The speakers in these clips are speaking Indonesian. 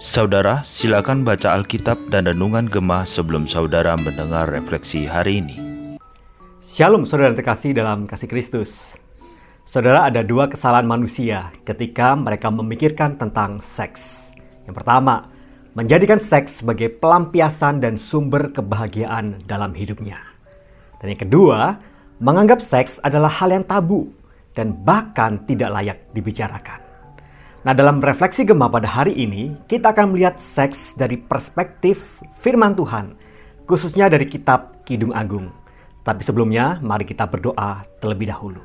Saudara, silakan baca Alkitab dan Renungan Gemah sebelum saudara mendengar refleksi hari ini. Shalom saudara yang terkasih dalam kasih Kristus. Saudara ada dua kesalahan manusia ketika mereka memikirkan tentang seks. Yang pertama, menjadikan seks sebagai pelampiasan dan sumber kebahagiaan dalam hidupnya. Dan yang kedua, menganggap seks adalah hal yang tabu dan bahkan tidak layak dibicarakan. Nah, dalam refleksi Gema pada hari ini, kita akan melihat seks dari perspektif firman Tuhan, khususnya dari kitab Kidung Agung. Tapi sebelumnya, mari kita berdoa terlebih dahulu.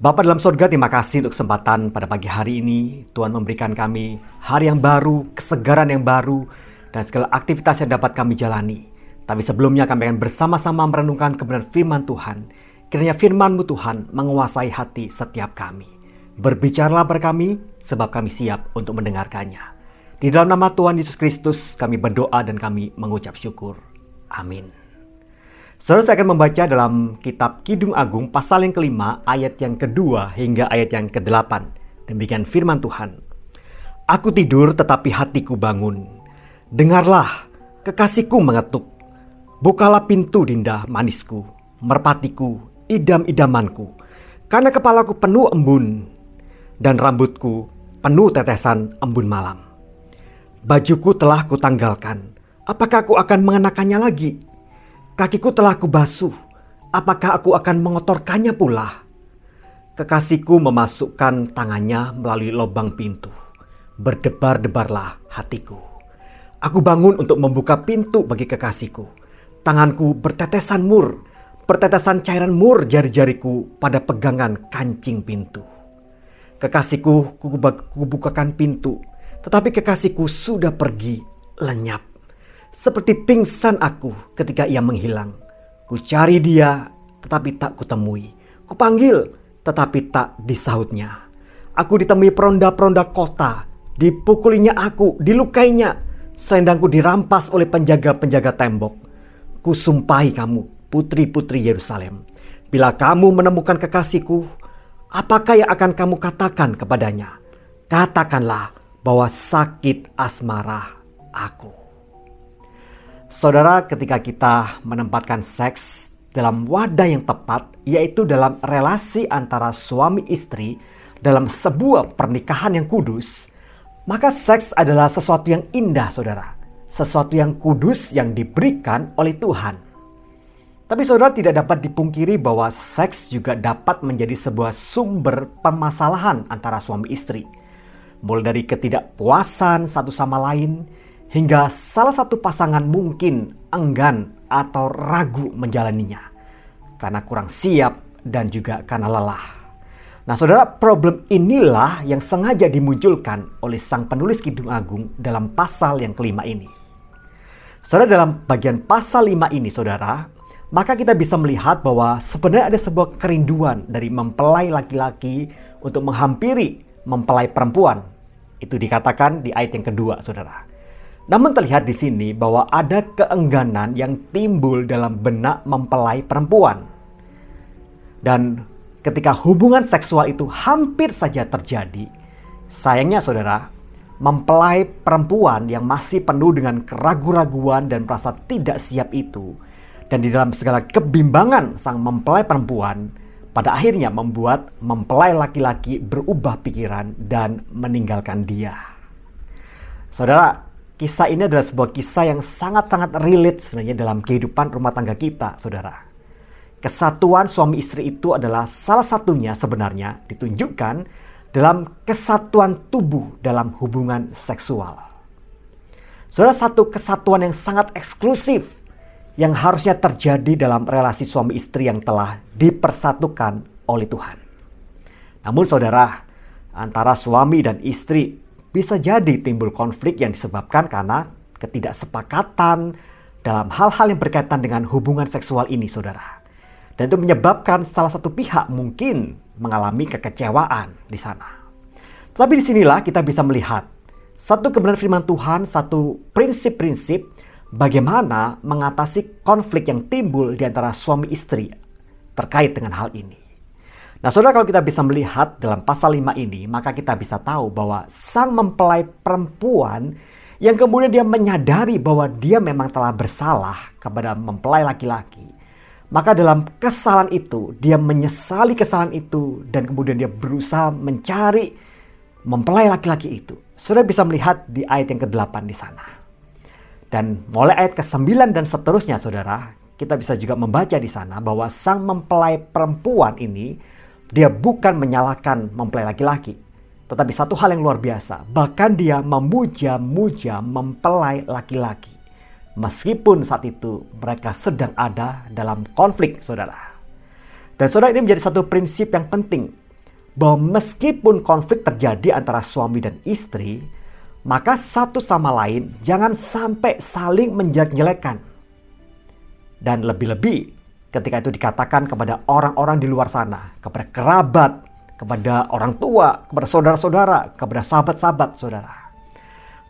Bapak dalam surga, terima kasih untuk kesempatan pada pagi hari ini. Tuhan memberikan kami hari yang baru, kesegaran yang baru, dan segala aktivitas yang dapat kami jalani. Tapi sebelumnya kami akan bersama-sama merenungkan kebenaran firman Tuhan. Kiranya firman-Mu Tuhan menguasai hati setiap kami. Berbicaralah ber kami, sebab kami siap untuk mendengarkannya. Di dalam nama Tuhan Yesus Kristus, kami berdoa dan kami mengucap syukur. Amin. Saudara saya akan membaca dalam kitab Kidung Agung pasal yang kelima, ayat yang kedua hingga ayat yang kedelapan. Demikian firman Tuhan. Aku tidur tetapi hatiku bangun. Dengarlah, kekasihku mengetuk. Bukalah pintu dinda manisku, merpatiku, idam-idamanku. Karena kepalaku penuh embun, dan rambutku penuh tetesan embun malam. Bajuku telah kutanggalkan, apakah aku akan mengenakannya lagi? Kakiku telah kubasuh, apakah aku akan mengotorkannya pula? Kekasihku memasukkan tangannya melalui lubang pintu. Berdebar-debarlah hatiku. Aku bangun untuk membuka pintu bagi kekasihku. Tanganku bertetesan mur, bertetesan cairan mur jari-jariku pada pegangan kancing pintu. Kekasihku kubukakan pintu, tetapi kekasihku sudah pergi lenyap. Seperti pingsan aku ketika ia menghilang. Ku cari dia, tetapi tak kutemui. Kupanggil, tetapi tak disahutnya. Aku ditemui peronda-peronda kota, dipukulinya aku, dilukainya. Selendangku dirampas oleh penjaga-penjaga tembok. Kusumpahi kamu, putri-putri Yerusalem. Bila kamu menemukan kekasihku, Apakah yang akan kamu katakan kepadanya? Katakanlah bahwa sakit asmara aku. Saudara, ketika kita menempatkan seks dalam wadah yang tepat, yaitu dalam relasi antara suami istri dalam sebuah pernikahan yang kudus, maka seks adalah sesuatu yang indah, saudara. Sesuatu yang kudus yang diberikan oleh Tuhan. Tapi saudara tidak dapat dipungkiri bahwa seks juga dapat menjadi sebuah sumber permasalahan antara suami istri. Mulai dari ketidakpuasan satu sama lain hingga salah satu pasangan mungkin enggan atau ragu menjalaninya karena kurang siap dan juga karena lelah. Nah, saudara, problem inilah yang sengaja dimunculkan oleh sang penulis Kidung Agung dalam pasal yang kelima ini. Saudara, dalam bagian pasal lima ini, saudara, maka kita bisa melihat bahwa sebenarnya ada sebuah kerinduan dari mempelai laki-laki untuk menghampiri mempelai perempuan. Itu dikatakan di ayat yang kedua, saudara. Namun terlihat di sini bahwa ada keengganan yang timbul dalam benak mempelai perempuan. Dan ketika hubungan seksual itu hampir saja terjadi, sayangnya saudara, mempelai perempuan yang masih penuh dengan keraguan-raguan dan merasa tidak siap itu, dan di dalam segala kebimbangan sang mempelai perempuan, pada akhirnya membuat mempelai laki-laki berubah pikiran dan meninggalkan dia. Saudara, kisah ini adalah sebuah kisah yang sangat-sangat relate sebenarnya dalam kehidupan rumah tangga kita, saudara. Kesatuan suami istri itu adalah salah satunya sebenarnya ditunjukkan dalam kesatuan tubuh dalam hubungan seksual. Saudara, satu kesatuan yang sangat eksklusif yang harusnya terjadi dalam relasi suami istri yang telah dipersatukan oleh Tuhan. Namun saudara, antara suami dan istri bisa jadi timbul konflik yang disebabkan karena ketidaksepakatan dalam hal-hal yang berkaitan dengan hubungan seksual ini saudara. Dan itu menyebabkan salah satu pihak mungkin mengalami kekecewaan di sana. Tapi di sinilah kita bisa melihat satu kebenaran firman Tuhan, satu prinsip-prinsip bagaimana mengatasi konflik yang timbul di antara suami istri terkait dengan hal ini. Nah, saudara kalau kita bisa melihat dalam pasal 5 ini, maka kita bisa tahu bahwa sang mempelai perempuan yang kemudian dia menyadari bahwa dia memang telah bersalah kepada mempelai laki-laki. Maka dalam kesalahan itu, dia menyesali kesalahan itu dan kemudian dia berusaha mencari mempelai laki-laki itu. Saudara bisa melihat di ayat yang ke-8 di sana. Dan mulai ayat ke-9 dan seterusnya saudara, kita bisa juga membaca di sana bahwa sang mempelai perempuan ini dia bukan menyalahkan mempelai laki-laki, tetapi satu hal yang luar biasa, bahkan dia memuja-muja mempelai laki-laki. Meskipun saat itu mereka sedang ada dalam konflik, saudara. Dan saudara ini menjadi satu prinsip yang penting, bahwa meskipun konflik terjadi antara suami dan istri, maka satu sama lain jangan sampai saling menjelek-jelekan. Dan lebih-lebih ketika itu dikatakan kepada orang-orang di luar sana, kepada kerabat, kepada orang tua, kepada saudara-saudara, kepada sahabat-sahabat saudara.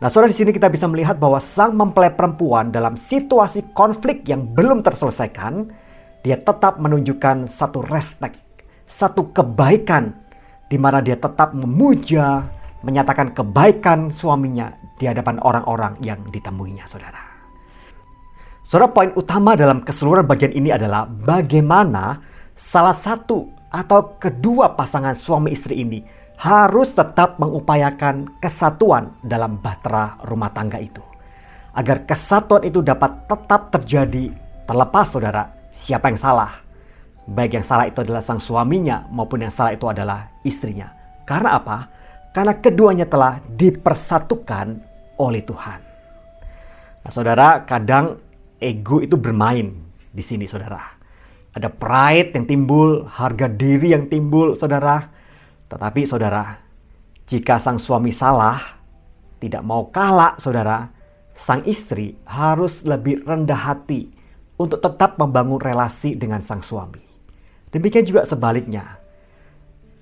Nah, saudara di sini kita bisa melihat bahwa sang mempelai perempuan dalam situasi konflik yang belum terselesaikan, dia tetap menunjukkan satu respect, satu kebaikan di mana dia tetap memuja, menyatakan kebaikan suaminya di hadapan orang-orang yang ditemuinya, saudara. Saudara, poin utama dalam keseluruhan bagian ini adalah bagaimana salah satu atau kedua pasangan suami istri ini harus tetap mengupayakan kesatuan dalam bahtera rumah tangga itu. Agar kesatuan itu dapat tetap terjadi terlepas saudara siapa yang salah. Baik yang salah itu adalah sang suaminya maupun yang salah itu adalah istrinya. Karena apa? Karena keduanya telah dipersatukan oleh Tuhan. Nah saudara kadang ego itu bermain di sini saudara. Ada pride yang timbul, harga diri yang timbul saudara. Tetapi saudara, jika sang suami salah, tidak mau kalah saudara, sang istri harus lebih rendah hati untuk tetap membangun relasi dengan sang suami. Demikian juga sebaliknya.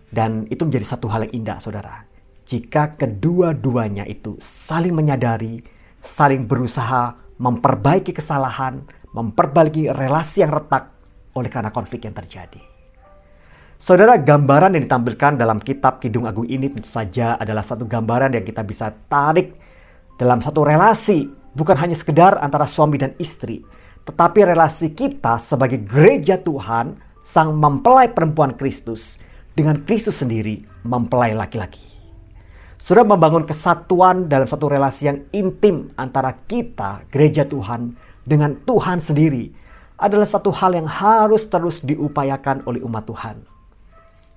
Dan itu menjadi satu hal yang indah saudara. Jika kedua-duanya itu saling menyadari, saling berusaha memperbaiki kesalahan, memperbaiki relasi yang retak oleh karena konflik yang terjadi. Saudara, gambaran yang ditampilkan dalam kitab Kidung Agung ini tentu saja adalah satu gambaran yang kita bisa tarik dalam satu relasi, bukan hanya sekedar antara suami dan istri, tetapi relasi kita sebagai gereja Tuhan, sang mempelai perempuan Kristus, dengan Kristus sendiri mempelai laki-laki sudah membangun kesatuan dalam satu relasi yang intim antara kita, gereja Tuhan, dengan Tuhan sendiri adalah satu hal yang harus terus diupayakan oleh umat Tuhan.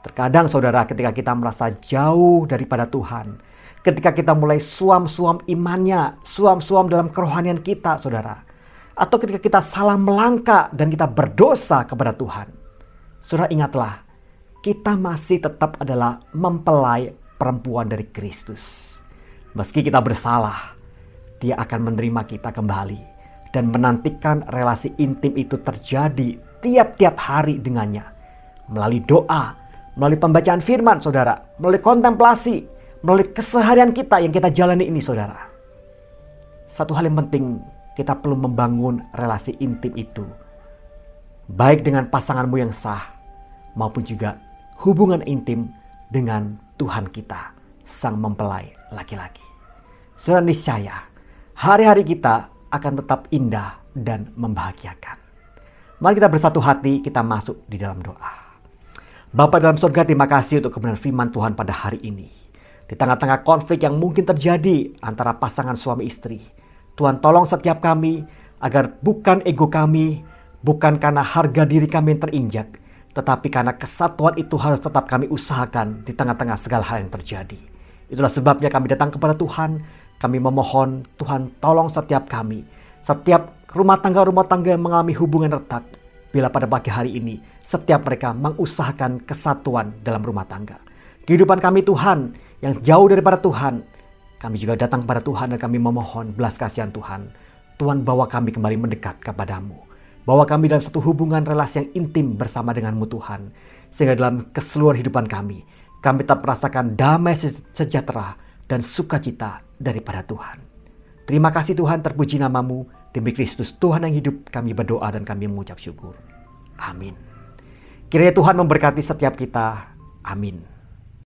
Terkadang saudara ketika kita merasa jauh daripada Tuhan, ketika kita mulai suam-suam imannya, suam-suam dalam kerohanian kita saudara, atau ketika kita salah melangkah dan kita berdosa kepada Tuhan, saudara ingatlah, kita masih tetap adalah mempelai perempuan dari Kristus. Meski kita bersalah, dia akan menerima kita kembali dan menantikan relasi intim itu terjadi tiap-tiap hari dengannya. Melalui doa, melalui pembacaan firman saudara, melalui kontemplasi, melalui keseharian kita yang kita jalani ini saudara. Satu hal yang penting, kita perlu membangun relasi intim itu. Baik dengan pasanganmu yang sah, maupun juga hubungan intim dengan Tuhan kita, sang mempelai laki-laki. Saudara niscaya, hari-hari kita akan tetap indah dan membahagiakan. Mari kita bersatu hati, kita masuk di dalam doa. Bapak dalam surga, terima kasih untuk kebenaran firman Tuhan pada hari ini. Di tengah-tengah konflik yang mungkin terjadi antara pasangan suami istri. Tuhan tolong setiap kami agar bukan ego kami, bukan karena harga diri kami yang terinjak, tetapi karena kesatuan itu harus tetap kami usahakan di tengah-tengah segala hal yang terjadi. Itulah sebabnya kami datang kepada Tuhan. Kami memohon Tuhan tolong setiap kami. Setiap rumah tangga-rumah tangga yang mengalami hubungan retak. Bila pada pagi hari ini setiap mereka mengusahakan kesatuan dalam rumah tangga. Kehidupan kami Tuhan yang jauh daripada Tuhan. Kami juga datang kepada Tuhan dan kami memohon belas kasihan Tuhan. Tuhan bawa kami kembali mendekat kepadamu bahwa kami dalam satu hubungan relasi yang intim bersama denganmu Tuhan. Sehingga dalam keseluruhan hidupan kami, kami tetap merasakan damai sejahtera dan sukacita daripada Tuhan. Terima kasih Tuhan terpuji namamu. Demi Kristus Tuhan yang hidup kami berdoa dan kami mengucap syukur. Amin. Kiranya Tuhan memberkati setiap kita Amin.